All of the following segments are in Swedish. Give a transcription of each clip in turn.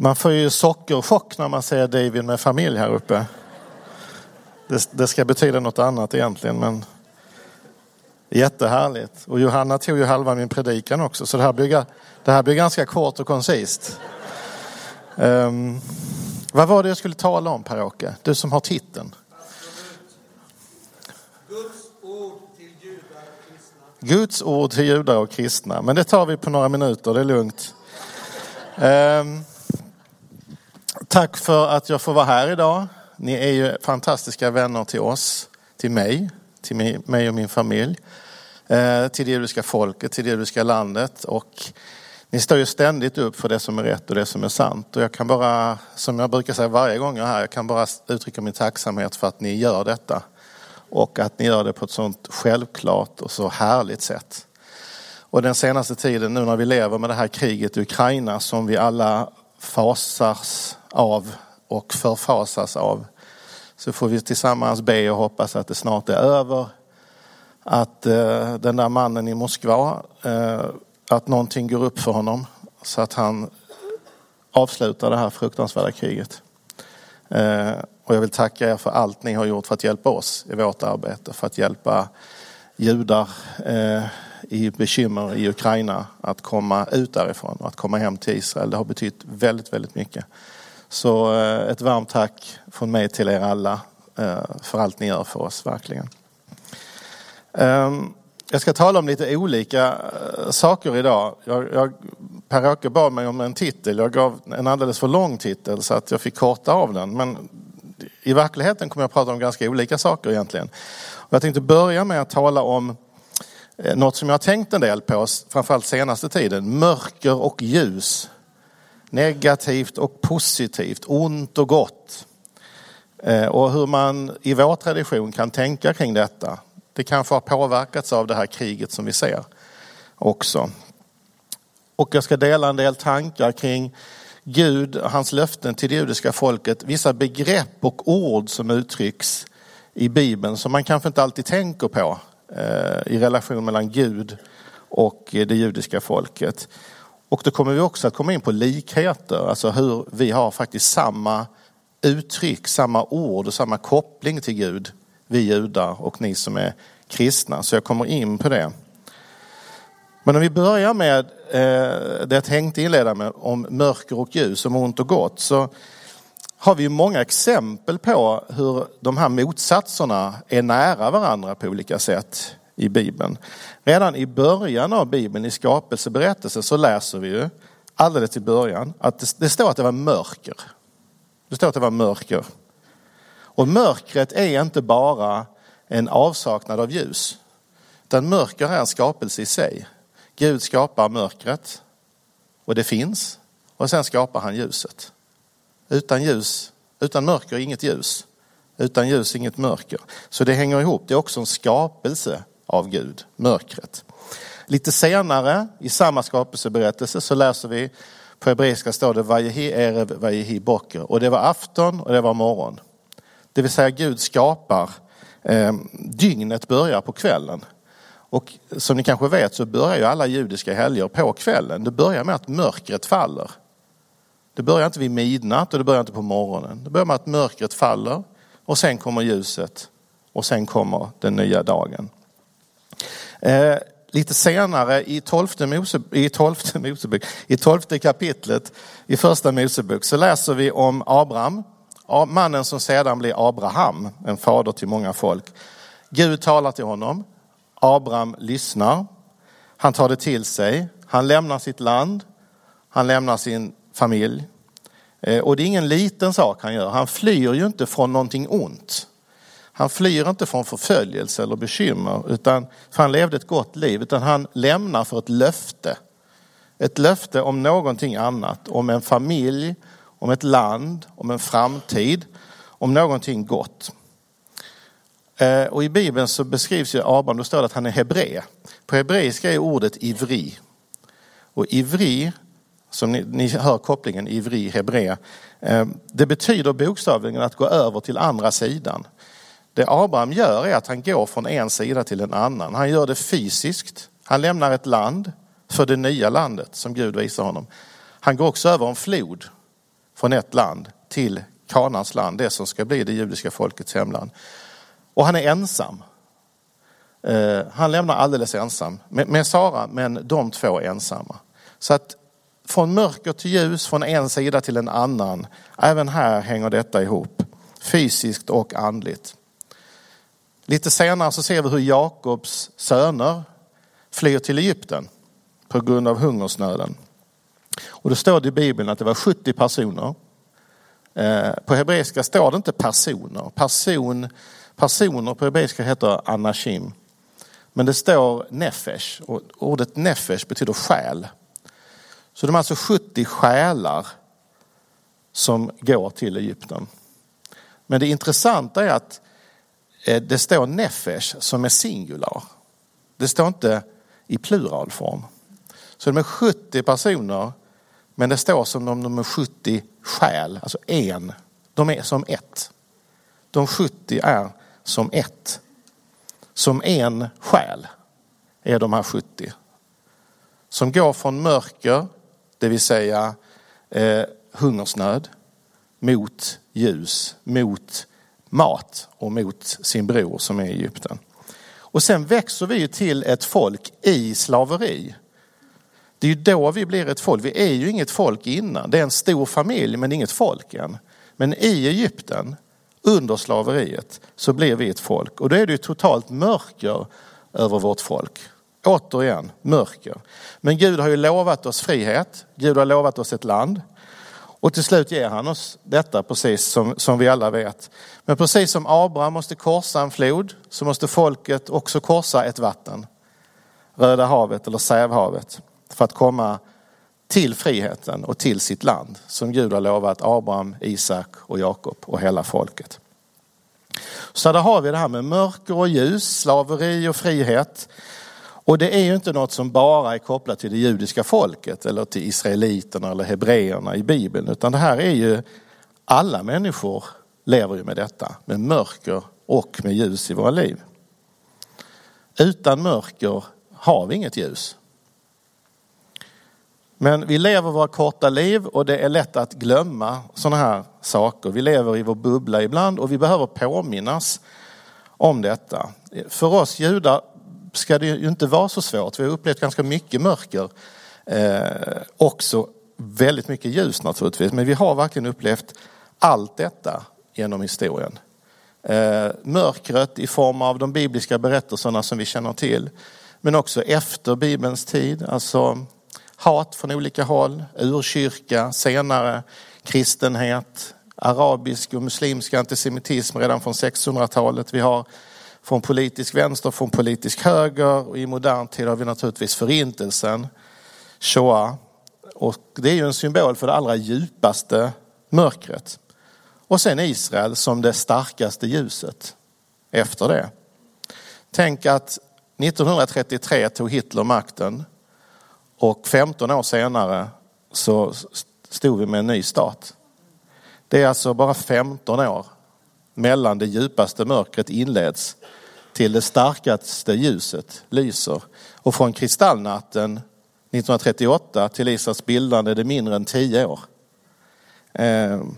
Man får ju sockerchock när man ser David med familj här uppe. Det, det ska betyda något annat egentligen men jättehärligt. Och Johanna tog ju halva min predikan också så det här blir, det här blir ganska kort och koncist. Um, vad var det jag skulle tala om Per-Åke? Du som har titeln. Guds ord till judar och kristna. Men det tar vi på några minuter, det är lugnt. Um, tack för att jag får vara här idag. Ni är ju fantastiska vänner till oss, till mig, till mig och min familj, eh, till det judiska folket, till det judiska landet. Och ni står ju ständigt upp för det som är rätt och det som är sant. Och jag kan bara, som jag brukar säga varje gång jag är här, jag kan bara uttrycka min tacksamhet för att ni gör detta. Och att ni gör det på ett sånt självklart och så härligt sätt. Och den senaste tiden nu när vi lever med det här kriget i Ukraina som vi alla fasas av och förfasas av. Så får vi tillsammans be och hoppas att det snart är över. Att eh, den där mannen i Moskva, eh, att någonting går upp för honom så att han avslutar det här fruktansvärda kriget. Eh, och jag vill tacka er för allt ni har gjort för att hjälpa oss i vårt arbete, för att hjälpa judar eh, i bekymmer i Ukraina att komma ut därifrån och att komma hem till Israel. Det har betytt väldigt, väldigt mycket. Så eh, ett varmt tack från mig till er alla eh, för allt ni gör för oss, verkligen. Ehm, jag ska tala om lite olika eh, saker idag. Jag, jag, Per-Åke bad mig om en titel. Jag gav en alldeles för lång titel så att jag fick korta av den. Men i verkligheten kommer jag att prata om ganska olika saker egentligen. Jag tänkte börja med att tala om något som jag har tänkt en del på, framförallt senaste tiden. Mörker och ljus Negativt och positivt, ont och gott. Eh, och hur man i vår tradition kan tänka kring detta. Det kanske har påverkats av det här kriget som vi ser också. Och jag ska dela en del tankar kring Gud och hans löften till det judiska folket. Vissa begrepp och ord som uttrycks i Bibeln som man kanske inte alltid tänker på eh, i relation mellan Gud och eh, det judiska folket. Och då kommer vi också att komma in på likheter, alltså hur vi har faktiskt samma uttryck, samma ord och samma koppling till Gud, vi judar och ni som är kristna. Så jag kommer in på det. Men om vi börjar med eh, det jag tänkte inleda med om mörker och ljus, om ont och gott, så har vi många exempel på hur de här motsatserna är nära varandra på olika sätt i Bibeln. Redan i början av Bibeln, i skapelseberättelsen, så läser vi ju alldeles i början att det, det står att det var mörker. Det står att det var mörker. Och mörkret är inte bara en avsaknad av ljus. Utan mörker är en skapelse i sig. Gud skapar mörkret och det finns och sen skapar han ljuset. Utan ljus, utan mörker inget ljus. Utan ljus inget mörker. Så det hänger ihop. Det är också en skapelse av Gud, mörkret. Lite senare i samma skapelseberättelse så läser vi på hebreiska står det Vajehi erev Vajehi boker och det var afton och det var morgon. Det vill säga Gud skapar, eh, dygnet börjar på kvällen. Och som ni kanske vet så börjar ju alla judiska helger på kvällen. Det börjar med att mörkret faller. Det börjar inte vid midnatt och det börjar inte på morgonen. Det börjar med att mörkret faller och sen kommer ljuset och sen kommer den nya dagen. Eh, lite senare i tolfte, Mose, i, tolfte Mosebok, i tolfte kapitlet i första Mosebok så läser vi om Abraham, mannen som sedan blir Abraham, en fader till många folk. Gud talar till honom, Abraham lyssnar, han tar det till sig, han lämnar sitt land, han lämnar sin familj. Eh, och det är ingen liten sak han gör, han flyr ju inte från någonting ont. Han flyr inte från förföljelse eller bekymmer, utan, för han levde ett gott liv, utan han lämnar för ett löfte. Ett löfte om någonting annat, om en familj, om ett land, om en framtid, om någonting gott. Eh, och I Bibeln så beskrivs ju Abraham, då står det att han är hebre. På hebreiska är ordet ivri. Och ivri, som ni, ni hör kopplingen ivri, hebre, eh, det betyder bokstavligen att gå över till andra sidan. Det Abraham gör är att han går från en sida till en annan. Han gör det fysiskt. Han lämnar ett land för det nya landet som Gud visar honom. Han går också över en flod från ett land till Kanans land, det som ska bli det judiska folkets hemland. Och han är ensam. Eh, han lämnar alldeles ensam med Sara, men de två är ensamma. Så att från mörker till ljus, från en sida till en annan. Även här hänger detta ihop, fysiskt och andligt. Lite senare så ser vi hur Jakobs söner flyr till Egypten på grund av hungersnöden. Och då står det i Bibeln att det var 70 personer. Eh, på hebreiska står det inte personer. Person, personer på hebreiska heter anashim. Men det står nefesh och ordet nefesh betyder själ. Så de är alltså 70 själar som går till Egypten. Men det intressanta är att Eh, det står nefesh som är singular. Det står inte i pluralform. Så de är 70 personer men det står som om de är 70 själ, alltså en. De är som ett. De 70 är som ett. Som en själ är de här 70. Som går från mörker det vill säga eh, hungersnöd, mot ljus, mot mat och mot sin bror som är i Egypten. Och sen växer vi ju till ett folk i slaveri. Det är ju då vi blir ett folk. Vi är ju inget folk innan. Det är en stor familj men inget folk än. Men i Egypten, under slaveriet, så blir vi ett folk. Och då är det ju totalt mörker över vårt folk. Återigen, mörker. Men Gud har ju lovat oss frihet. Gud har lovat oss ett land. Och till slut ger han oss detta precis som, som vi alla vet. Men precis som Abraham måste korsa en flod så måste folket också korsa ett vatten. Röda havet eller Sävhavet. För att komma till friheten och till sitt land som Gud har lovat Abraham, Isak och Jakob och hela folket. Så där har vi det här med mörker och ljus, slaveri och frihet. Och det är ju inte något som bara är kopplat till det judiska folket eller till israeliterna eller hebreerna i Bibeln, utan det här är ju alla människor lever ju med detta, med mörker och med ljus i våra liv. Utan mörker har vi inget ljus. Men vi lever våra korta liv och det är lätt att glömma sådana här saker. Vi lever i vår bubbla ibland och vi behöver påminnas om detta. För oss judar ska det ju inte vara så svårt. Vi har upplevt ganska mycket mörker. Eh, också väldigt mycket ljus naturligtvis. Men vi har verkligen upplevt allt detta genom historien. Eh, mörkret i form av de bibliska berättelserna som vi känner till. Men också efter Bibelns tid. Alltså hat från olika håll, urkyrka, senare kristenhet, arabisk och muslimsk antisemitism redan från 600-talet. Vi har från politisk vänster, från politisk höger och i modern tid har vi naturligtvis förintelsen, Shoah. Och det är ju en symbol för det allra djupaste mörkret. Och sen Israel som det starkaste ljuset efter det. Tänk att 1933 tog Hitler makten och 15 år senare så stod vi med en ny stat. Det är alltså bara 15 år mellan det djupaste mörkret inleds till det starkaste ljuset lyser. Och från kristallnatten 1938 till Israels bildande är det mindre än tio år. Ehm.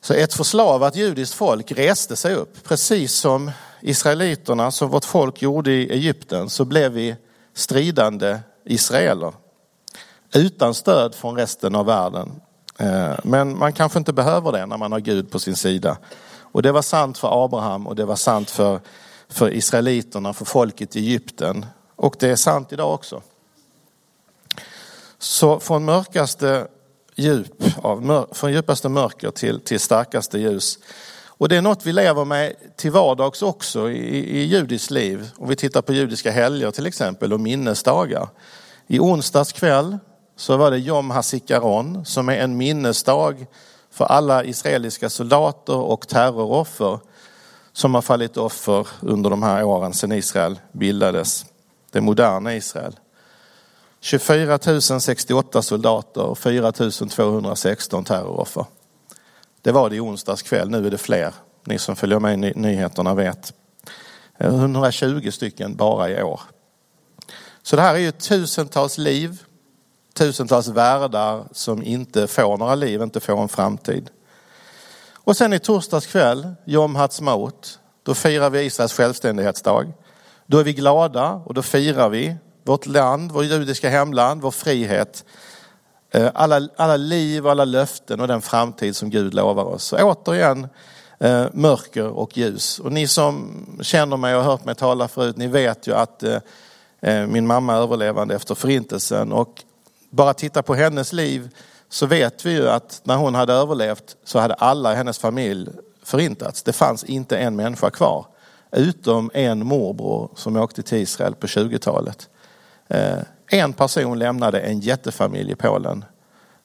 Så ett förslavat judiskt folk reste sig upp. Precis som israeliterna, som vårt folk gjorde i Egypten, så blev vi stridande israeler. Utan stöd från resten av världen. Ehm. Men man kanske inte behöver det när man har Gud på sin sida. Och det var sant för Abraham och det var sant för, för israeliterna, för folket i Egypten. Och det är sant idag också. Så från mörkaste djup, av, från djupaste mörker till, till starkaste ljus. Och det är något vi lever med till vardags också i, i judiskt liv. Om vi tittar på judiska helger till exempel och minnesdagar. I onsdags kväll så var det Jom HaSikaron som är en minnesdag för alla israeliska soldater och terroroffer som har fallit offer under de här åren sedan Israel bildades. Det moderna Israel. 24 068 soldater och 4 216 terroroffer. Det var det i onsdags kväll, nu är det fler. Ni som följer med i nyheterna vet. Eh, 120 stycken bara i år. Så det här är ju tusentals liv, tusentals världar som inte får några liv, inte får en framtid. Och sen i torsdags kväll, Yom Hatzmaut, då firar vi Israels självständighetsdag. Då är vi glada och då firar vi vårt land, vårt judiska hemland, vår frihet. Eh, alla, alla liv, alla löften och den framtid som Gud lovar oss. Så återigen eh, mörker och ljus. Och ni som känner mig och har hört mig tala förut, ni vet ju att eh, min mamma är överlevande efter förintelsen. Och bara titta på hennes liv så vet vi ju att när hon hade överlevt så hade alla i hennes familj förintats. Det fanns inte en människa kvar. Utom en morbror som åkte till Israel på 20-talet. Eh, en person lämnade en jättefamilj i Polen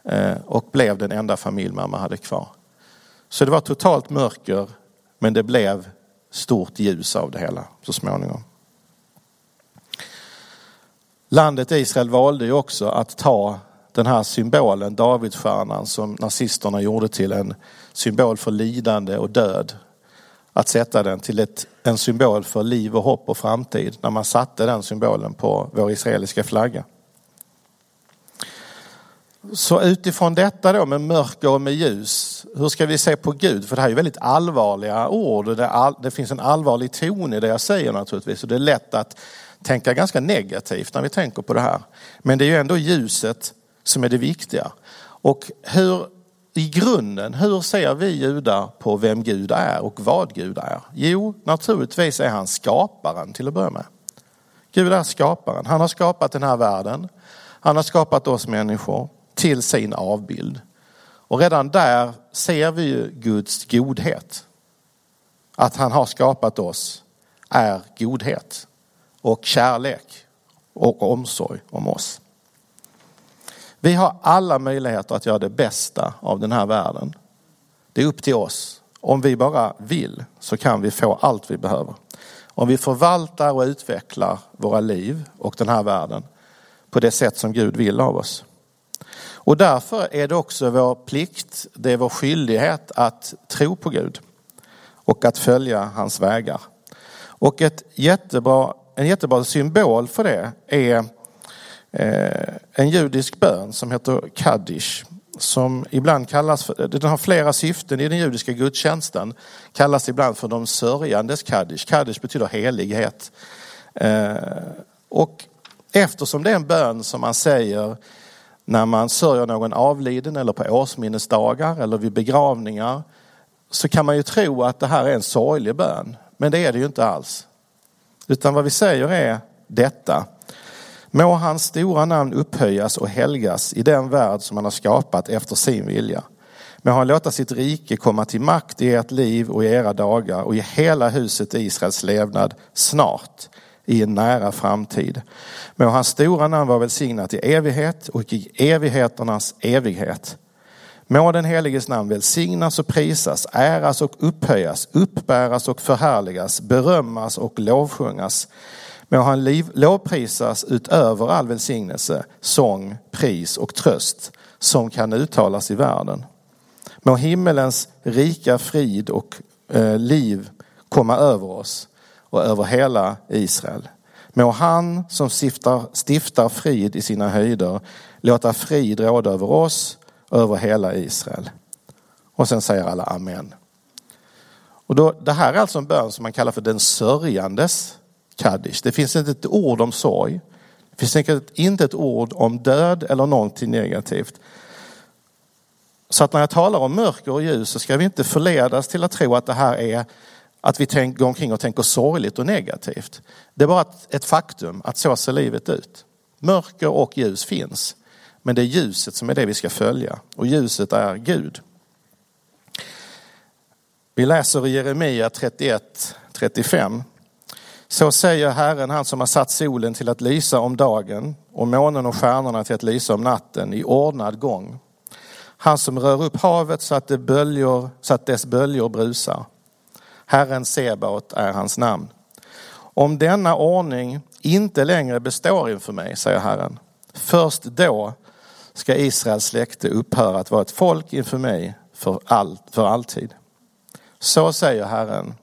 eh, och blev den enda familj mamma hade kvar. Så det var totalt mörker men det blev stort ljus av det hela så småningom. Landet Israel valde ju också att ta den här symbolen, Davidsstjärnan, som nazisterna gjorde till en symbol för lidande och död. Att sätta den till ett, en symbol för liv och hopp och framtid när man satte den symbolen på vår israeliska flagga. Så utifrån detta då med mörker och med ljus, hur ska vi se på Gud? För det här är väldigt allvarliga ord och det, all, det finns en allvarlig ton i det jag säger naturligtvis. Och det är lätt att tänka ganska negativt när vi tänker på det här. Men det är ju ändå ljuset som är det viktiga. Och hur, i grunden, hur ser vi judar på vem Gud är och vad Gud är? Jo, naturligtvis är han skaparen till att börja med. Gud är skaparen. Han har skapat den här världen. Han har skapat oss människor till sin avbild. Och redan där ser vi ju Guds godhet. Att han har skapat oss är godhet och kärlek och omsorg om oss. Vi har alla möjligheter att göra det bästa av den här världen. Det är upp till oss. Om vi bara vill så kan vi få allt vi behöver. Om vi förvaltar och utvecklar våra liv och den här världen på det sätt som Gud vill av oss. Och därför är det också vår plikt, det är vår skyldighet att tro på Gud och att följa hans vägar. Och ett jättebra, en jättebra symbol för det är eh, en judisk bön som heter Kaddish. Som ibland kallas för, den har flera syften i den judiska gudstjänsten. Kallas ibland för de sörjandes Kaddish. Kaddish betyder helighet. Eh, och eftersom det är en bön som man säger när man sörjer någon avliden eller på årsminnesdagar eller vid begravningar så kan man ju tro att det här är en sorglig bön. Men det är det ju inte alls. Utan vad vi säger är detta. Må hans stora namn upphöjas och helgas i den värld som han har skapat efter sin vilja. Må han låta sitt rike komma till makt i ert liv och i era dagar och i hela huset Israels levnad snart i en nära framtid. Må hans stora namn vara välsignat i evighet och i evigheternas evighet. Må den heliges namn välsignas och prisas, äras och upphöjas, uppbäras och förhärligas, berömmas och lovsjungas Må han liv, lovprisas utöver all välsignelse, sång, pris och tröst som kan uttalas i världen. Må himmelens rika frid och eh, liv komma över oss och över hela Israel. Må han som stiftar, stiftar frid i sina höjder låta frid råda över oss över hela Israel. Och sen säger alla amen. Och då, det här är alltså en bön som man kallar för den sörjandes Kaddish. Det finns inte ett ord om sorg. Det finns inte ett ord om död eller någonting negativt. Så att när jag talar om mörker och ljus så ska vi inte förledas till att tro att det här är att vi tänk, går omkring och tänker sorgligt och negativt. Det är bara ett faktum att så ser livet ut. Mörker och ljus finns. Men det är ljuset som är det vi ska följa och ljuset är Gud. Vi läser i Jeremia 31, 35. Så säger Herren, han som har satt solen till att lysa om dagen och månen och stjärnorna till att lysa om natten i ordnad gång. Han som rör upp havet så att, det böljor, så att dess böljor brusar. Herren Sebaot är hans namn. Om denna ordning inte längre består inför mig, säger Herren, först då ska Israels släkte upphöra att vara ett folk inför mig för, all, för alltid. Så säger Herren,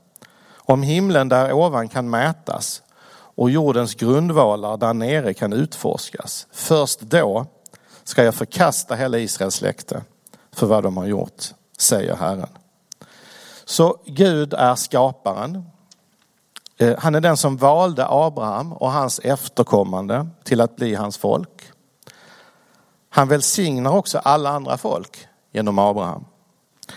om himlen där ovan kan mätas och jordens grundvalar där nere kan utforskas, först då ska jag förkasta hela Israels släkte för vad de har gjort, säger Herren. Så Gud är skaparen. Eh, han är den som valde Abraham och hans efterkommande till att bli hans folk. Han välsignar också alla andra folk genom Abraham.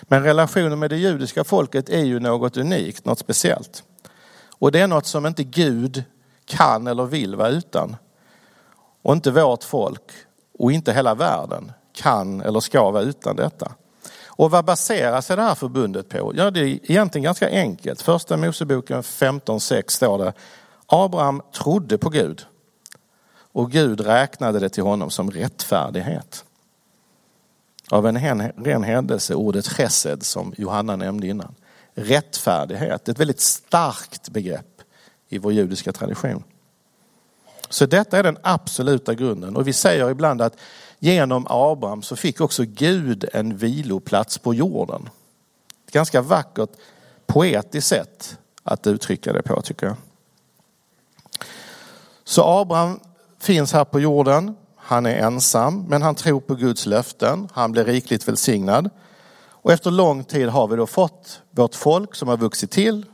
Men relationen med det judiska folket är ju något unikt, något speciellt. Och det är något som inte Gud kan eller vill vara utan. Och inte vårt folk och inte hela världen kan eller ska vara utan detta. Och vad baserar sig det här förbundet på? Ja, det är egentligen ganska enkelt. Första Moseboken 15.6 står det Abraham trodde på Gud och Gud räknade det till honom som rättfärdighet. Av en ren händelse ordet chesed som Johanna nämnde innan. Rättfärdighet, ett väldigt starkt begrepp i vår judiska tradition. Så detta är den absoluta grunden och vi säger ibland att genom Abraham så fick också Gud en viloplats på jorden. Ett ganska vackert poetiskt sätt att uttrycka det på tycker jag. Så Abraham finns här på jorden. Han är ensam, men han tror på Guds löften. Han blir rikligt välsignad. Och efter lång tid har vi då fått vårt folk som har vuxit till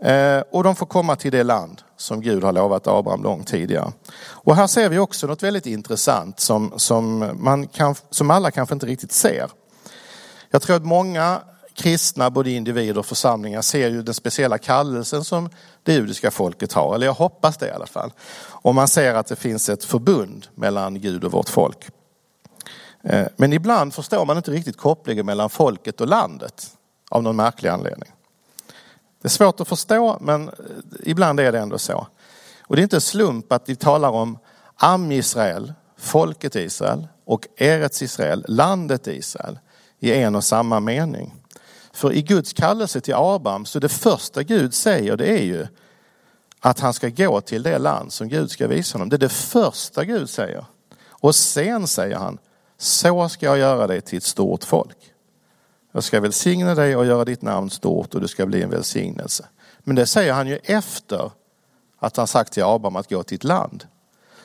eh, och de får komma till det land som Gud har lovat Abraham långt tidigare. Och här ser vi också något väldigt intressant som, som, man kan, som alla kanske inte riktigt ser. Jag tror att många kristna, både individer och församlingar, ser ju den speciella kallelsen som det judiska folket har. Eller jag hoppas det i alla fall. Och man ser att det finns ett förbund mellan Gud och vårt folk. Eh, men ibland förstår man inte riktigt kopplingen mellan folket och landet av någon märklig anledning. Det är svårt att förstå men eh, ibland är det ändå så. Och det är inte en slump att vi talar om Am Israel, folket Israel och Eretz Israel, landet Israel i en och samma mening. För i Guds kallelse till Abraham så det första Gud säger det är ju att han ska gå till det land som Gud ska visa honom. Det är det första Gud säger. Och sen säger han, så ska jag göra dig till ett stort folk. Jag ska välsigna dig och göra ditt namn stort och du ska bli en välsignelse. Men det säger han ju efter att han sagt till Abraham att gå till ett land.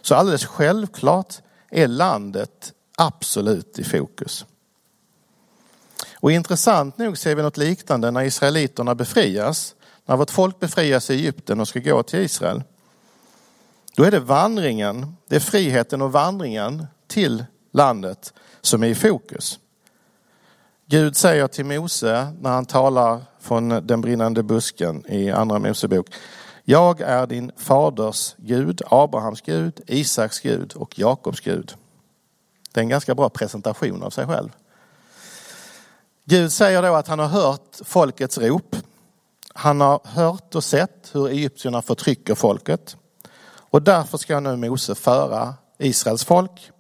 Så alldeles självklart är landet absolut i fokus. Och intressant nog ser vi något liknande när israeliterna befrias. När vårt folk befrias i Egypten och ska gå till Israel. Då är det vandringen, det är friheten och vandringen till landet som är i fokus. Gud säger till Mose när han talar från den brinnande busken i andra Mosebok. Jag är din faders Gud, Abrahams Gud, Isaks Gud och Jakobs Gud. Det är en ganska bra presentation av sig själv. Gud säger då att han har hört folkets rop. Han har hört och sett hur egyptierna förtrycker folket. Och därför ska nu Mose föra Israels folk,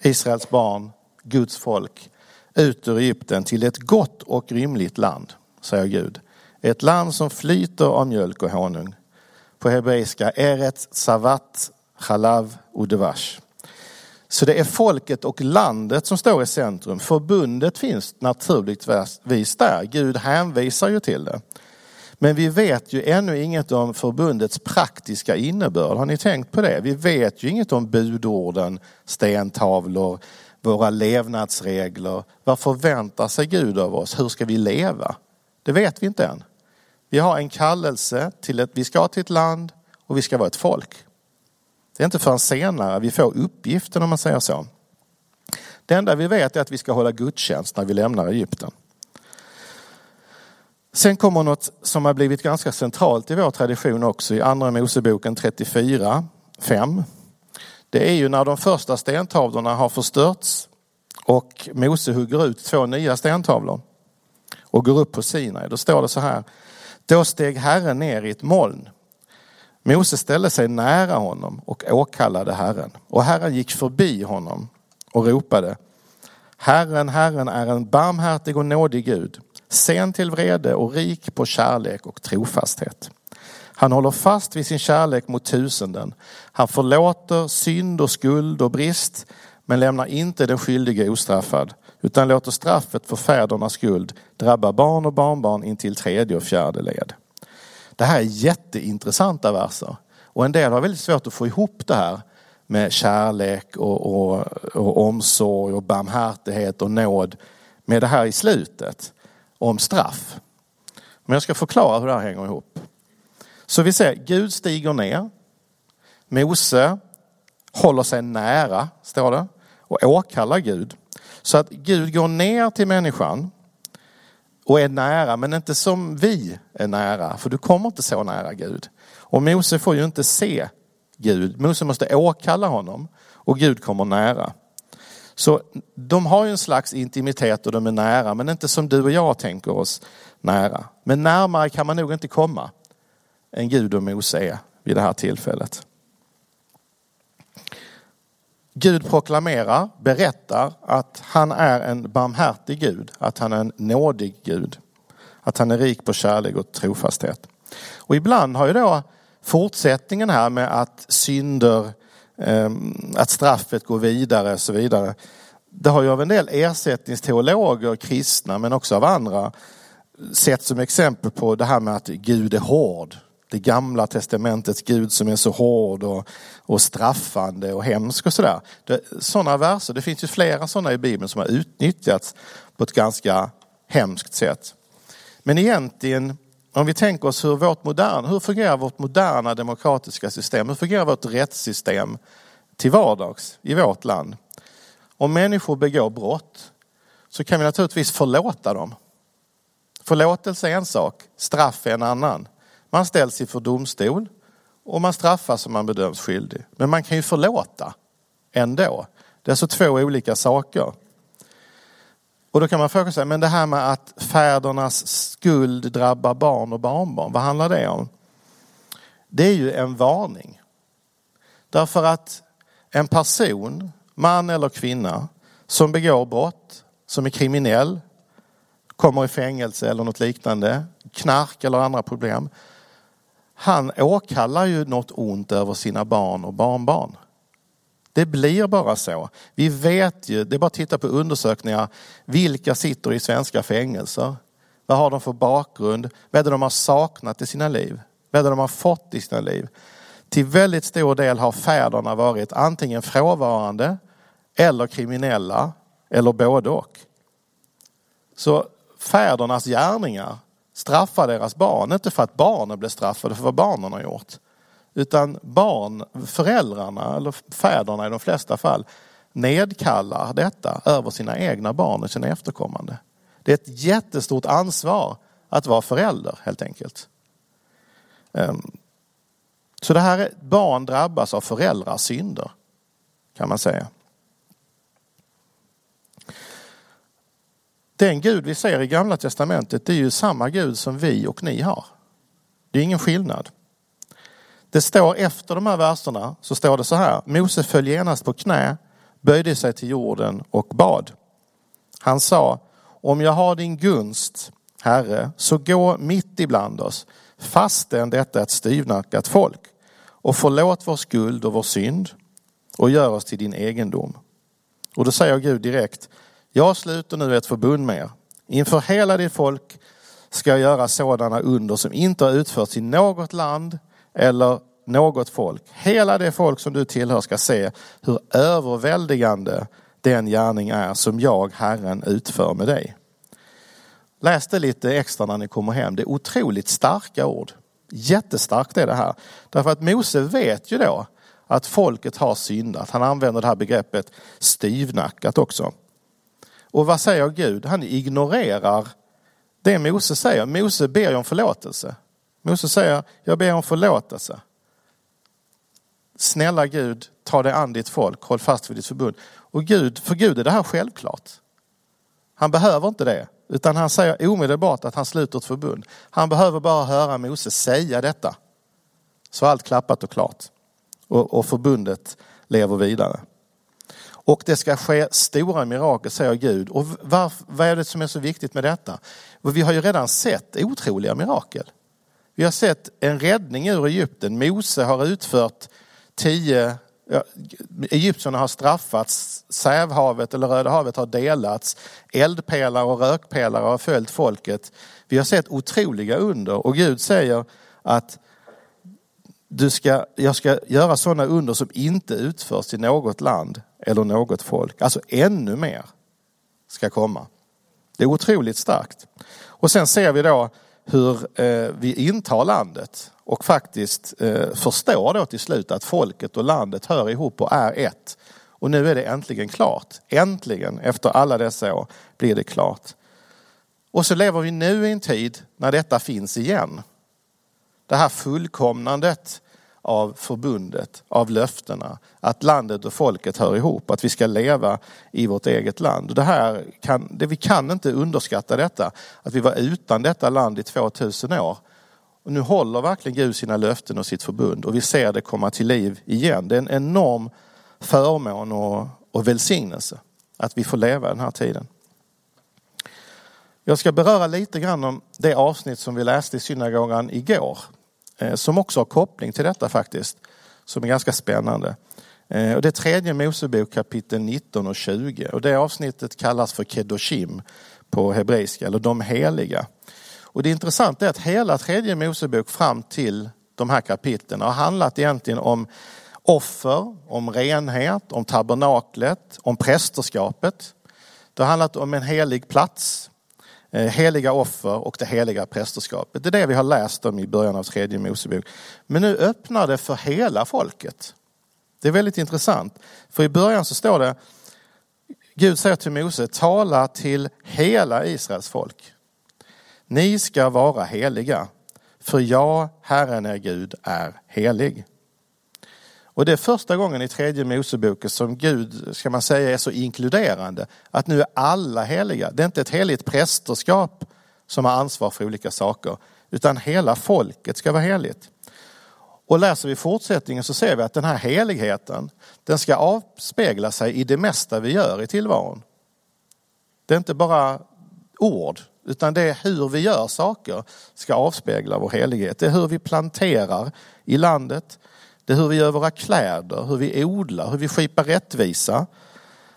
Israels barn, Guds folk ut ur Egypten till ett gott och rymligt land, säger Gud. Ett land som flyter av mjölk och honung. På hebreiska Eret Savat Chalav Udevash. Så det är folket och landet som står i centrum. Förbundet finns naturligtvis där. Gud hänvisar ju till det. Men vi vet ju ännu inget om förbundets praktiska innebörd. Har ni tänkt på det? Vi vet ju inget om budorden, stentavlor, våra levnadsregler. Vad förväntar sig Gud av oss? Hur ska vi leva? Det vet vi inte än. Vi har en kallelse till att vi ska till ett land och vi ska vara ett folk. Det är inte förrän senare vi får uppgiften om man säger så. Det enda vi vet är att vi ska hålla gudstjänst när vi lämnar Egypten. Sen kommer något som har blivit ganska centralt i vår tradition också i Andra Moseboken 34, 5. Det är ju när de första stentavlorna har förstörts och Mose hugger ut två nya stentavlor och går upp på Sinai. Då står det så här. Då steg Herren ner i ett moln Mose ställde sig nära honom och åkallade Herren. Och Herren gick förbi honom och ropade Herren, Herren är en barmhärtig och nådig Gud, sen till vrede och rik på kärlek och trofasthet. Han håller fast vid sin kärlek mot tusenden. Han förlåter synd och skuld och brist, men lämnar inte den skyldige ostraffad, utan låter straffet för fädernas skuld drabba barn och barnbarn in till tredje och fjärde led. Det här är jätteintressanta verser och en del har väldigt svårt att få ihop det här med kärlek och, och, och omsorg och barmhärtighet och nåd med det här i slutet om straff. Men jag ska förklara hur det här hänger ihop. Så vi ser, Gud stiger ner. Mose håller sig nära, står det, och åkallar Gud. Så att Gud går ner till människan och är nära, men inte som vi är nära, för du kommer inte så nära Gud. Och Mose får ju inte se Gud. Mose måste åkalla honom och Gud kommer nära. Så de har ju en slags intimitet och de är nära, men inte som du och jag tänker oss nära. Men närmare kan man nog inte komma än Gud och Mose är vid det här tillfället. Gud proklamerar, berättar att han är en barmhärtig Gud, att han är en nådig Gud. Att han är rik på kärlek och trofasthet. Och ibland har ju då fortsättningen här med att synder, ehm, att straffet går vidare och så vidare. Det har ju av en del ersättningsteologer, kristna men också av andra, sett som exempel på det här med att Gud är hård det gamla testamentets Gud som är så hård och, och straffande och hemsk och sådär. Sådana verser, det finns ju flera sådana i Bibeln som har utnyttjats på ett ganska hemskt sätt. Men egentligen, om vi tänker oss hur vårt moderna, hur fungerar vårt moderna demokratiska system? Hur fungerar vårt rättssystem till vardags i vårt land? Om människor begår brott så kan vi naturligtvis förlåta dem. Förlåtelse är en sak, straff är en annan. Man ställs inför domstol och man straffas om man bedöms skyldig. Men man kan ju förlåta ändå. Det är alltså två olika saker. Och då kan man fråga sig, men det här med att fädernas skuld drabbar barn och barnbarn, vad handlar det om? Det är ju en varning. Därför att en person, man eller kvinna, som begår brott, som är kriminell, kommer i fängelse eller något liknande, knark eller andra problem, han åkallar ju något ont över sina barn och barnbarn. Det blir bara så. Vi vet ju, det är bara att titta på undersökningar, vilka sitter i svenska fängelser? Vad har de för bakgrund? Vad är det de har saknat i sina liv? Vad är det de har fått i sina liv? Till väldigt stor del har fäderna varit antingen frånvarande eller kriminella eller både och. Så fädernas gärningar straffa deras barn. Inte för att barnen blir straffade för vad barnen har gjort. Utan barn, föräldrarna eller fäderna i de flesta fall nedkallar detta över sina egna barn och sina efterkommande. Det är ett jättestort ansvar att vara förälder helt enkelt. Ehm, så det här är, barn drabbas av föräldrars synder kan man säga. Den Gud vi ser i Gamla Testamentet det är ju samma Gud som vi och ni har. Det är ingen skillnad. Det står efter de här verserna så står det så här. Mose föll genast på knä, böjde sig till jorden och bad. Han sa, om jag har din gunst, Herre, så gå mitt ibland oss, fastän detta är ett styvnackat folk, och förlåt vår skuld och vår synd och gör oss till din egendom. Och då säger Gud direkt, jag sluter nu ett förbund med er. Inför hela ditt folk ska jag göra sådana under som inte har utförts i något land eller något folk. Hela det folk som du tillhör ska se hur överväldigande den gärning är som jag, Herren, utför med dig. Läs det lite extra när ni kommer hem. Det är otroligt starka ord. Jättestarkt är det här. Därför att Mose vet ju då att folket har syndat. Han använder det här begreppet styvnackat också. Och vad säger Gud? Han ignorerar det Mose säger. Mose ber om förlåtelse. Mose säger, jag ber om förlåtelse. Snälla Gud, ta dig an ditt folk, håll fast vid ditt förbund. Och Gud, för Gud är det här självklart. Han behöver inte det, utan han säger omedelbart att han sluter ett förbund. Han behöver bara höra Mose säga detta. Så allt klappat och klart. Och, och förbundet lever vidare. Och det ska ske stora mirakel, säger Gud. Och varför, vad är det som är så viktigt med detta? Vi har ju redan sett otroliga mirakel. Vi har sett en räddning ur Egypten. Mose har utfört tio, ja, Egyptierna har straffats, Sävhavet eller Röda havet har delats, eldpelare och rökpelare har följt folket. Vi har sett otroliga under och Gud säger att du ska, jag ska göra sådana under som inte utförs i något land eller något folk. Alltså ännu mer ska komma. Det är otroligt starkt. Och sen ser vi då hur eh, vi intar landet och faktiskt eh, förstår då till slut att folket och landet hör ihop och är ett. Och nu är det äntligen klart. Äntligen, efter alla dessa år, blir det klart. Och så lever vi nu i en tid när detta finns igen. Det här fullkomnandet av förbundet, av löftena, att landet och folket hör ihop, att vi ska leva i vårt eget land. det här kan, det, vi kan inte underskatta detta, att vi var utan detta land i 2000 år. Och nu håller verkligen Gud sina löften och sitt förbund och vi ser det komma till liv igen. Det är en enorm förmån och, och välsignelse att vi får leva den här tiden. Jag ska beröra lite grann om det avsnitt som vi läste i synagogan igår. Eh, som också har koppling till detta faktiskt. Som är ganska spännande. Eh, och det är tredje Mosebok kapitel 19 och 20. Och det avsnittet kallas för Kedoshim på hebreiska, eller de heliga. Och det intressanta är att hela tredje Mosebok fram till de här kapitlen har handlat egentligen om offer, om renhet, om tabernaklet, om prästerskapet. Det har handlat om en helig plats, Eh, heliga offer och det heliga prästerskapet. Det är det vi har läst om i början av tredje Mosebok. Men nu öppnar det för hela folket. Det är väldigt intressant. För i början så står det, Gud säger till Mose, tala till hela Israels folk. Ni ska vara heliga, för jag, Herren er Gud, är helig. Och det är första gången i tredje Moseboken som Gud, ska man säga, är så inkluderande. Att nu är alla heliga. Det är inte ett heligt prästerskap som har ansvar för olika saker. Utan hela folket ska vara heligt. Och läser vi fortsättningen så ser vi att den här heligheten, den ska avspegla sig i det mesta vi gör i tillvaron. Det är inte bara ord, utan det är hur vi gör saker ska avspegla vår helighet. Det är hur vi planterar i landet, det är hur vi gör våra kläder, hur vi odlar, hur vi skipar rättvisa.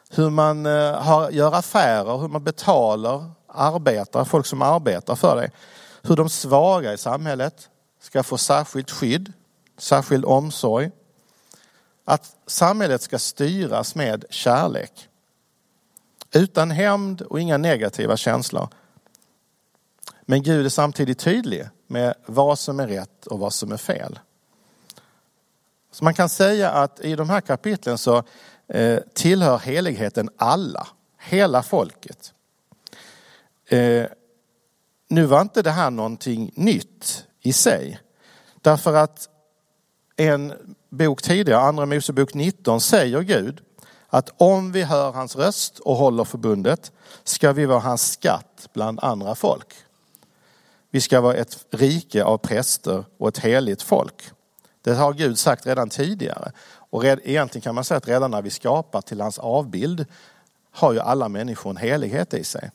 Hur man eh, har, gör affärer, hur man betalar arbetar, folk som arbetar för dig. Hur de svaga i samhället ska få särskilt skydd, särskild omsorg. Att samhället ska styras med kärlek. Utan hämnd och inga negativa känslor. Men Gud är samtidigt tydlig med vad som är rätt och vad som är fel. Så man kan säga att i de här kapitlen så eh, tillhör heligheten alla, hela folket. Eh, nu var inte det här någonting nytt i sig. Därför att en bok tidigare, Andra Mosebok 19, säger Gud att om vi hör hans röst och håller förbundet ska vi vara hans skatt bland andra folk. Vi ska vara ett rike av präster och ett heligt folk. Det har Gud sagt redan tidigare. Och egentligen kan man säga att redan när vi skapar till hans avbild har ju alla människor en helighet i sig.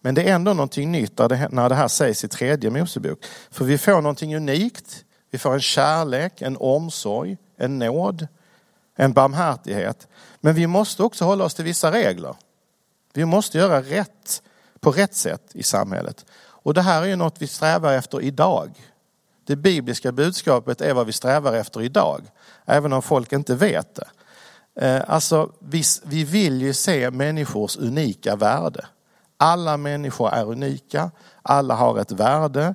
Men det är ändå någonting nytt när det här sägs i tredje Mosebok. För vi får någonting unikt. Vi får en kärlek, en omsorg, en nåd, en barmhärtighet. Men vi måste också hålla oss till vissa regler. Vi måste göra rätt på rätt sätt i samhället. Och det här är ju något vi strävar efter idag. Det bibliska budskapet är vad vi strävar efter idag, även om folk inte vet det. Eh, alltså, vi, vi vill ju se människors unika värde. Alla människor är unika, alla har ett värde,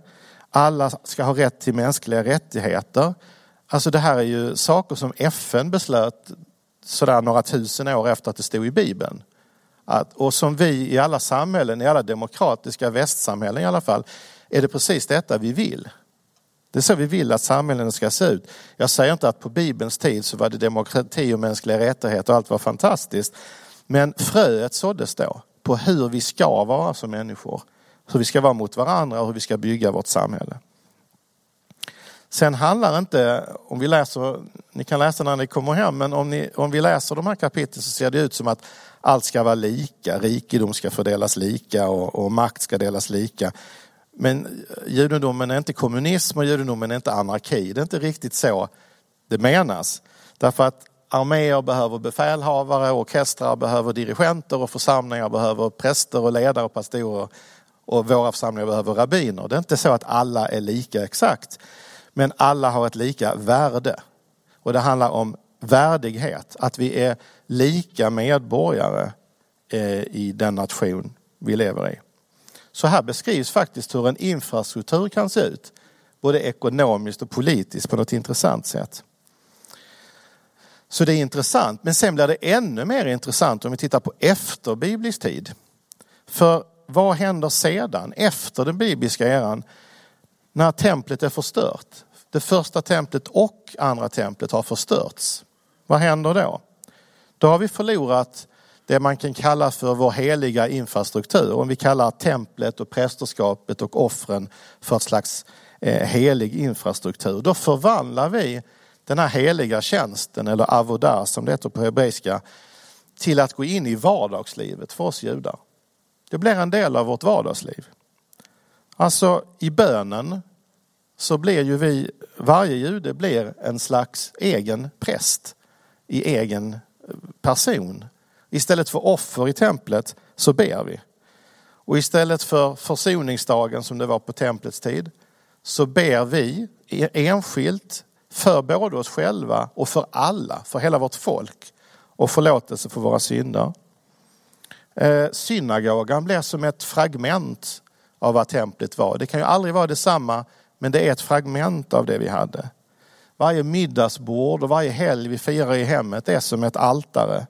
alla ska ha rätt till mänskliga rättigheter. Alltså det här är ju saker som FN beslöt sådär några tusen år efter att det stod i Bibeln. Att, och som vi i alla samhällen, i alla demokratiska västsamhällen i alla fall, är det precis detta vi vill. Det är så vi vill att samhällen ska se ut. Jag säger inte att på Bibelns tid så var det demokrati och mänskliga rättigheter och allt var fantastiskt. Men fröet såddes då på hur vi ska vara som människor. Hur vi ska vara mot varandra och hur vi ska bygga vårt samhälle. Sen handlar inte, om vi läser, ni kan läsa när ni kommer hem, men om, ni, om vi läser de här kapitlen så ser det ut som att allt ska vara lika, rikedom ska fördelas lika och, och makt ska delas lika. Men judendomen är inte kommunism och judendomen är inte anarki. Det är inte riktigt så det menas. Därför att arméer behöver befälhavare, orkestrar behöver dirigenter och församlingar behöver präster och ledare och pastorer och våra församlingar behöver rabbiner. Det är inte så att alla är lika exakt. Men alla har ett lika värde. Och det handlar om värdighet, att vi är lika medborgare eh, i den nation vi lever i. Så här beskrivs faktiskt hur en infrastruktur kan se ut, både ekonomiskt och politiskt på något intressant sätt. Så det är intressant, men sen blir det ännu mer intressant om vi tittar på efter biblisk tid. För vad händer sedan, efter den bibliska eran, när templet är förstört? Det första templet och andra templet har förstörts. Vad händer då? Då har vi förlorat det man kan kalla för vår heliga infrastruktur. Om vi kallar templet och prästerskapet och offren för ett slags eh, helig infrastruktur, då förvandlar vi den här heliga tjänsten, eller avodah som det heter på hebreiska, till att gå in i vardagslivet för oss judar. Det blir en del av vårt vardagsliv. Alltså i bönen så blir ju vi, varje jude blir en slags egen präst i egen eh, person. Istället för offer i templet så ber vi. Och istället för försoningsdagen som det var på templets tid så ber vi enskilt för både oss själva och för alla, för hela vårt folk och förlåtelse för våra synder. Eh, synagogan blir som ett fragment av vad templet var. Det kan ju aldrig vara detsamma, men det är ett fragment av det vi hade. Varje middagsbord och varje helg vi firar i hemmet är som ett altare.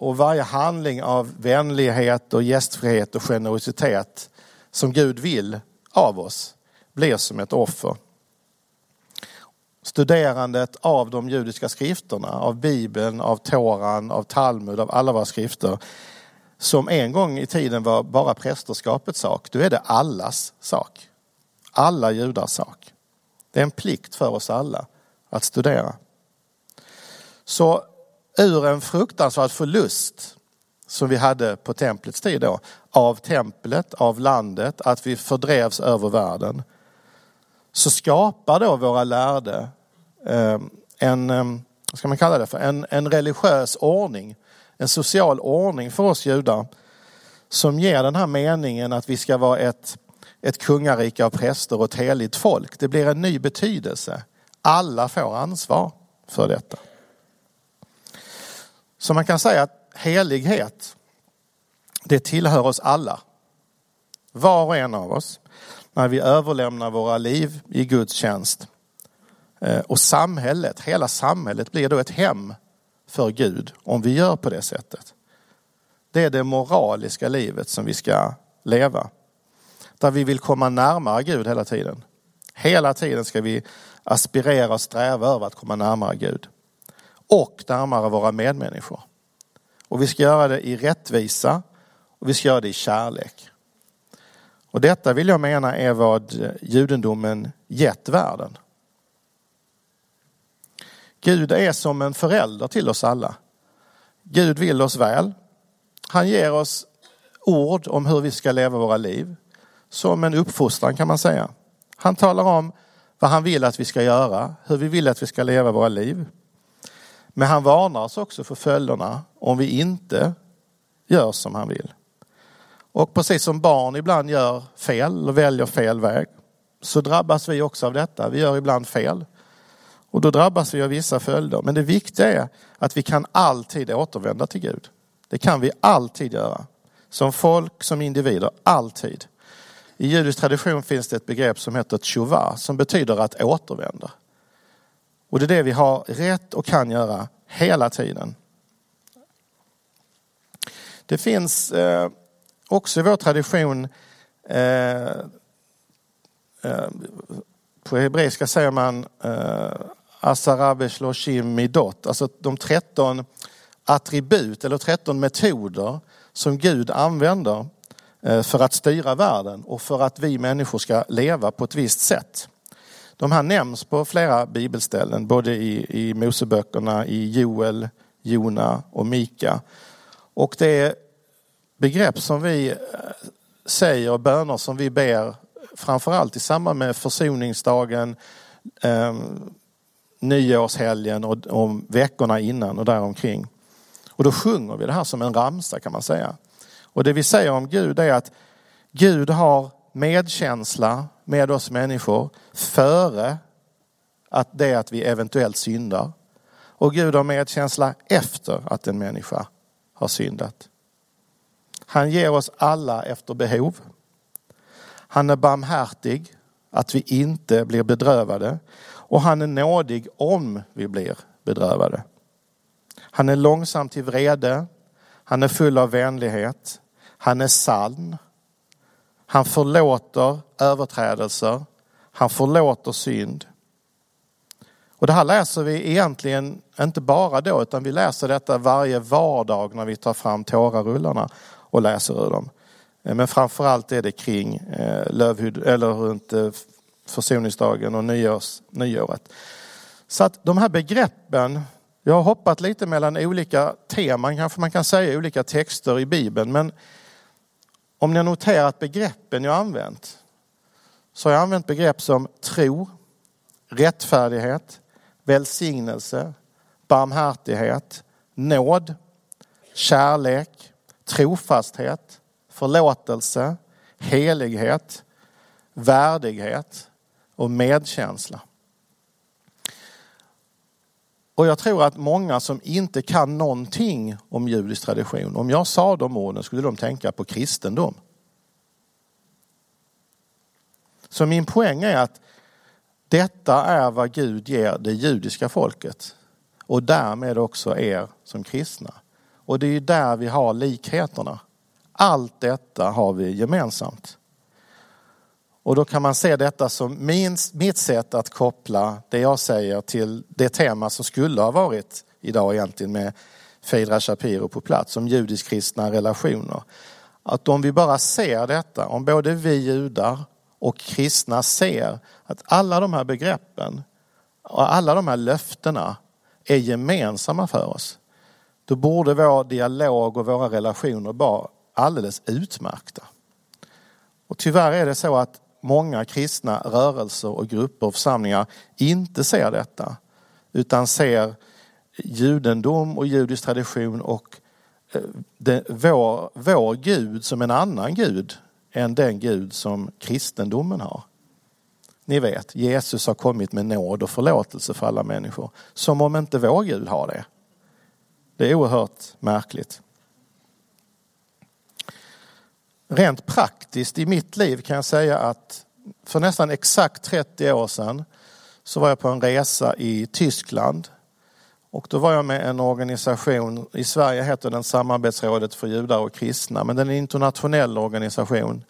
Och varje handling av vänlighet och gästfrihet och generositet som Gud vill av oss blir som ett offer. Studerandet av de judiska skrifterna, av Bibeln, av Toran, av Talmud, av alla våra skrifter som en gång i tiden var bara prästerskapets sak, då är det allas sak. Alla judars sak. Det är en plikt för oss alla att studera. Så ur en fruktansvärd förlust som vi hade på templets tid då, av templet, av landet, att vi fördrevs över världen, så skapar då våra lärde ehm, en, ehm, vad ska man kalla det för, en, en religiös ordning, en social ordning för oss judar som ger den här meningen att vi ska vara ett, ett kungarike av präster och ett heligt folk. Det blir en ny betydelse. Alla får ansvar för detta. Så man kan säga att helighet, det tillhör oss alla. Var och en av oss. När vi överlämnar våra liv i Guds tjänst. Eh, och samhället, hela samhället blir då ett hem för Gud om vi gör på det sättet. Det är det moraliska livet som vi ska leva. Där vi vill komma närmare Gud hela tiden. Hela tiden ska vi aspirera och sträva över att komma närmare Gud. Och närmare våra medmänniskor. Och vi ska göra det i rättvisa och vi ska göra det i kärlek. Och detta vill jag mena är vad judendomen gett världen. Gud är som en förälder till oss alla. Gud vill oss väl. Han ger oss ord om hur vi ska leva våra liv. Som en uppfostran kan man säga. Han talar om vad han vill att vi ska göra, hur vi vill att vi ska leva våra liv. Men han varnar oss också för följderna om vi inte gör som han vill. Och precis som barn ibland gör fel och väljer fel väg så drabbas vi också av detta. Vi gör ibland fel. Och då drabbas vi av vissa följder. Men det viktiga är att vi kan alltid återvända till Gud. Det kan vi alltid göra. Som folk, som individer, alltid. I judisk tradition finns det ett begrepp som heter tshuva som betyder att återvända. Och det är det vi har rätt och kan göra hela tiden. Det finns eh, också i vår tradition eh, eh, på hebreiska säger man eh, Asarabesh Loshim Midot, alltså de 13 attribut eller 13 metoder som Gud använder eh, för att styra världen och för att vi människor ska leva på ett visst sätt. De här nämns på flera bibelställen, både i, i Moseböckerna, i Joel, Jona och Mika. Och det är begrepp som vi eh, säger och böner som vi ber framförallt i samband med försoningsdagen, eh, nyårshelgen och, och veckorna innan och däromkring. Och då sjunger vi det här som en ramsa kan man säga. Och det vi säger om Gud är att Gud har medkänsla med oss människor före att det att vi eventuellt syndar. Och Gud har medkänsla efter att en människa har syndat. Han ger oss alla efter behov. Han är barmhärtig, att vi inte blir bedrövade. Och han är nådig om vi blir bedrövade. Han är långsam till vrede. Han är full av vänlighet. Han är sann. Han förlåter överträdelser. Han förlåter synd. Och det här läser vi egentligen inte bara då, utan vi läser detta varje vardag när vi tar fram tårarullarna och läser ur dem. Eh, men framförallt är det kring eh, Lövhud, eller runt eh, försoningsdagen och nyårs, nyåret. Så att de här begreppen, jag har hoppat lite mellan olika teman, kanske man kan säga, olika texter i Bibeln. Men om ni har noterat begreppen jag använt, så har jag använt begrepp som tro, rättfärdighet, välsignelse, barmhärtighet, nåd, kärlek, trofasthet, förlåtelse, helighet, värdighet och medkänsla. Och jag tror att många som inte kan någonting om judisk tradition, om jag sa de orden skulle de tänka på kristendom. Så min poäng är att detta är vad Gud ger det judiska folket och därmed också er som kristna. Och det är där vi har likheterna. Allt detta har vi gemensamt. Och då kan man se detta som min, mitt sätt att koppla det jag säger till det tema som skulle ha varit idag egentligen med Feidra Shapiro på plats, om judisk-kristna relationer. Att om vi bara ser detta, om både vi judar och kristna ser att alla de här begreppen och alla de här löftena är gemensamma för oss. Då borde vår dialog och våra relationer vara alldeles utmärkta. Och tyvärr är det så att många kristna rörelser och grupper och församlingar inte ser detta. Utan ser judendom och judisk tradition och eh, det, vår, vår Gud som en annan Gud än den Gud som kristendomen har. Ni vet, Jesus har kommit med nåd och förlåtelse för alla människor. Som om inte vår Gud har det. Det är oerhört märkligt. Rent praktiskt i mitt liv kan jag säga att för nästan exakt 30 år sedan så var jag på en resa i Tyskland. Och då var jag med en organisation, i Sverige heter den Samarbetsrådet för judar och kristna, men den är en internationell organisation.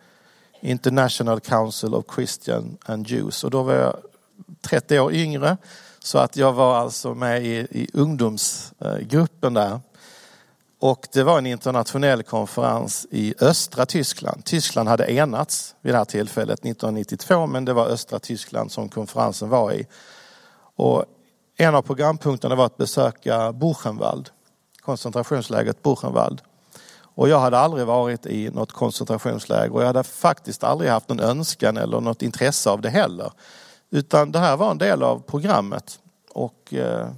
International Council of Christian and Jews. Och då var jag 30 år yngre så att jag var alltså med i, i ungdomsgruppen där. Och det var en internationell konferens i östra Tyskland. Tyskland hade enats vid det här tillfället 1992 men det var östra Tyskland som konferensen var i. Och en av programpunkterna var att besöka Buchenwald, koncentrationslägret Buchenwald. Och jag hade aldrig varit i något koncentrationsläger och jag hade faktiskt aldrig haft någon önskan eller något intresse av det heller. Utan det här var en del av programmet. Och eh,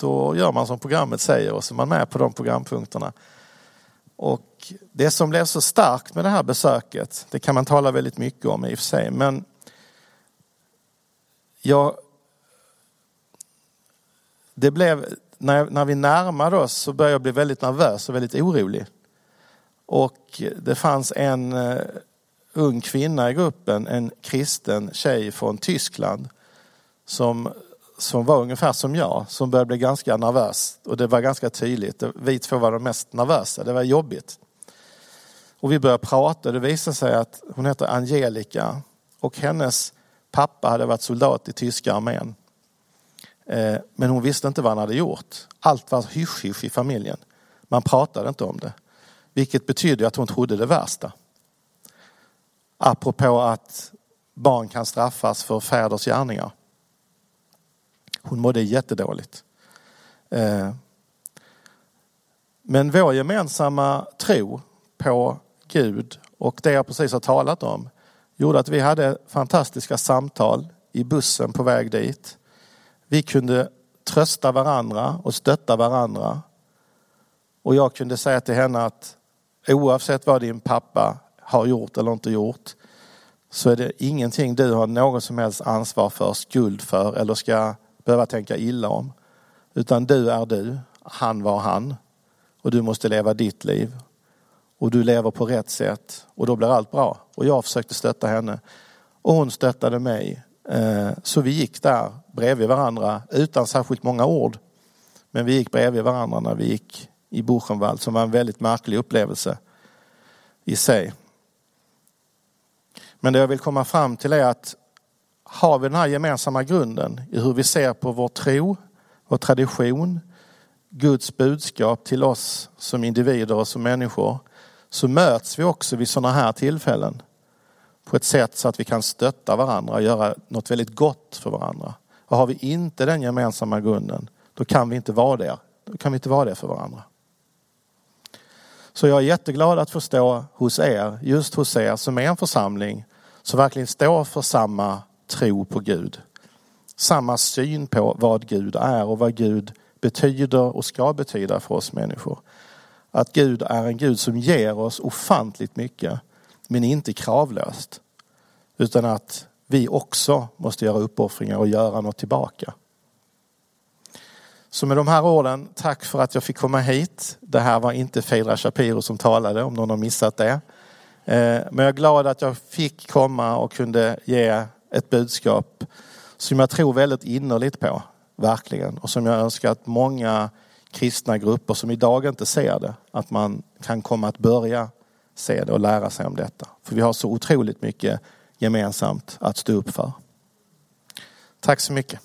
då gör man som programmet säger och så är man med på de programpunkterna. Och det som blev så starkt med det här besöket, det kan man tala väldigt mycket om i och för sig, men jag, det blev, när, när vi närmade oss så började jag bli väldigt nervös och väldigt orolig. Och det fanns en eh, ung kvinna i gruppen, en kristen tjej från Tyskland som som var ungefär som jag, som började bli ganska nervös. Och det var ganska tydligt. Vi två var de mest nervösa. Det var jobbigt. Och vi började prata. Det visade sig att hon heter Angelica och hennes pappa hade varit soldat i tyska armén. Eh, men hon visste inte vad han hade gjort. Allt var hysch-hysch i familjen. Man pratade inte om det. Vilket betyder att hon trodde det värsta. Apropå att barn kan straffas för fäders gärningar. Hon mådde jättedåligt. Eh, men vår gemensamma tro på Gud och det jag precis har talat om gjorde att vi hade fantastiska samtal i bussen på väg dit. Vi kunde trösta varandra och stötta varandra. Och jag kunde säga till henne att oavsett vad din pappa har gjort eller inte gjort så är det ingenting du har något som helst ansvar för, skuld för eller ska behöva tänka illa om. Utan du är du, han var han och du måste leva ditt liv. Och du lever på rätt sätt och då blir allt bra. Och jag försökte stötta henne och hon stöttade mig. Eh, så vi gick där bredvid varandra utan särskilt många ord. Men vi gick bredvid varandra när vi gick i Buchenwald som var en väldigt märklig upplevelse i sig. Men det jag vill komma fram till är att har vi den här gemensamma grunden i hur vi ser på vår tro, vår tradition, Guds budskap till oss som individer och som människor så möts vi också vid sådana här tillfällen på ett sätt så att vi kan stötta varandra och göra något väldigt gott för varandra. Och har vi inte den gemensamma grunden, då kan vi inte vara det. Då kan vi inte vara det för varandra. Så jag är jätteglad att få stå hos er, just hos er som är en församling som verkligen står för samma tro på Gud. Samma syn på vad Gud är och vad Gud betyder och ska betyda för oss människor. Att Gud är en Gud som ger oss ofantligt mycket men inte kravlöst. Utan att vi också måste göra uppoffringar och göra något tillbaka. Så med de här orden, tack för att jag fick komma hit. Det här var inte Fedra Shapiro som talade, om någon har missat det. Eh, men jag är glad att jag fick komma och kunde ge ett budskap som jag tror väldigt innerligt på, verkligen. Och som jag önskar att många kristna grupper som idag inte ser det, att man kan komma att börja se det och lära sig om detta. För vi har så otroligt mycket gemensamt att stå upp för. Tack så mycket.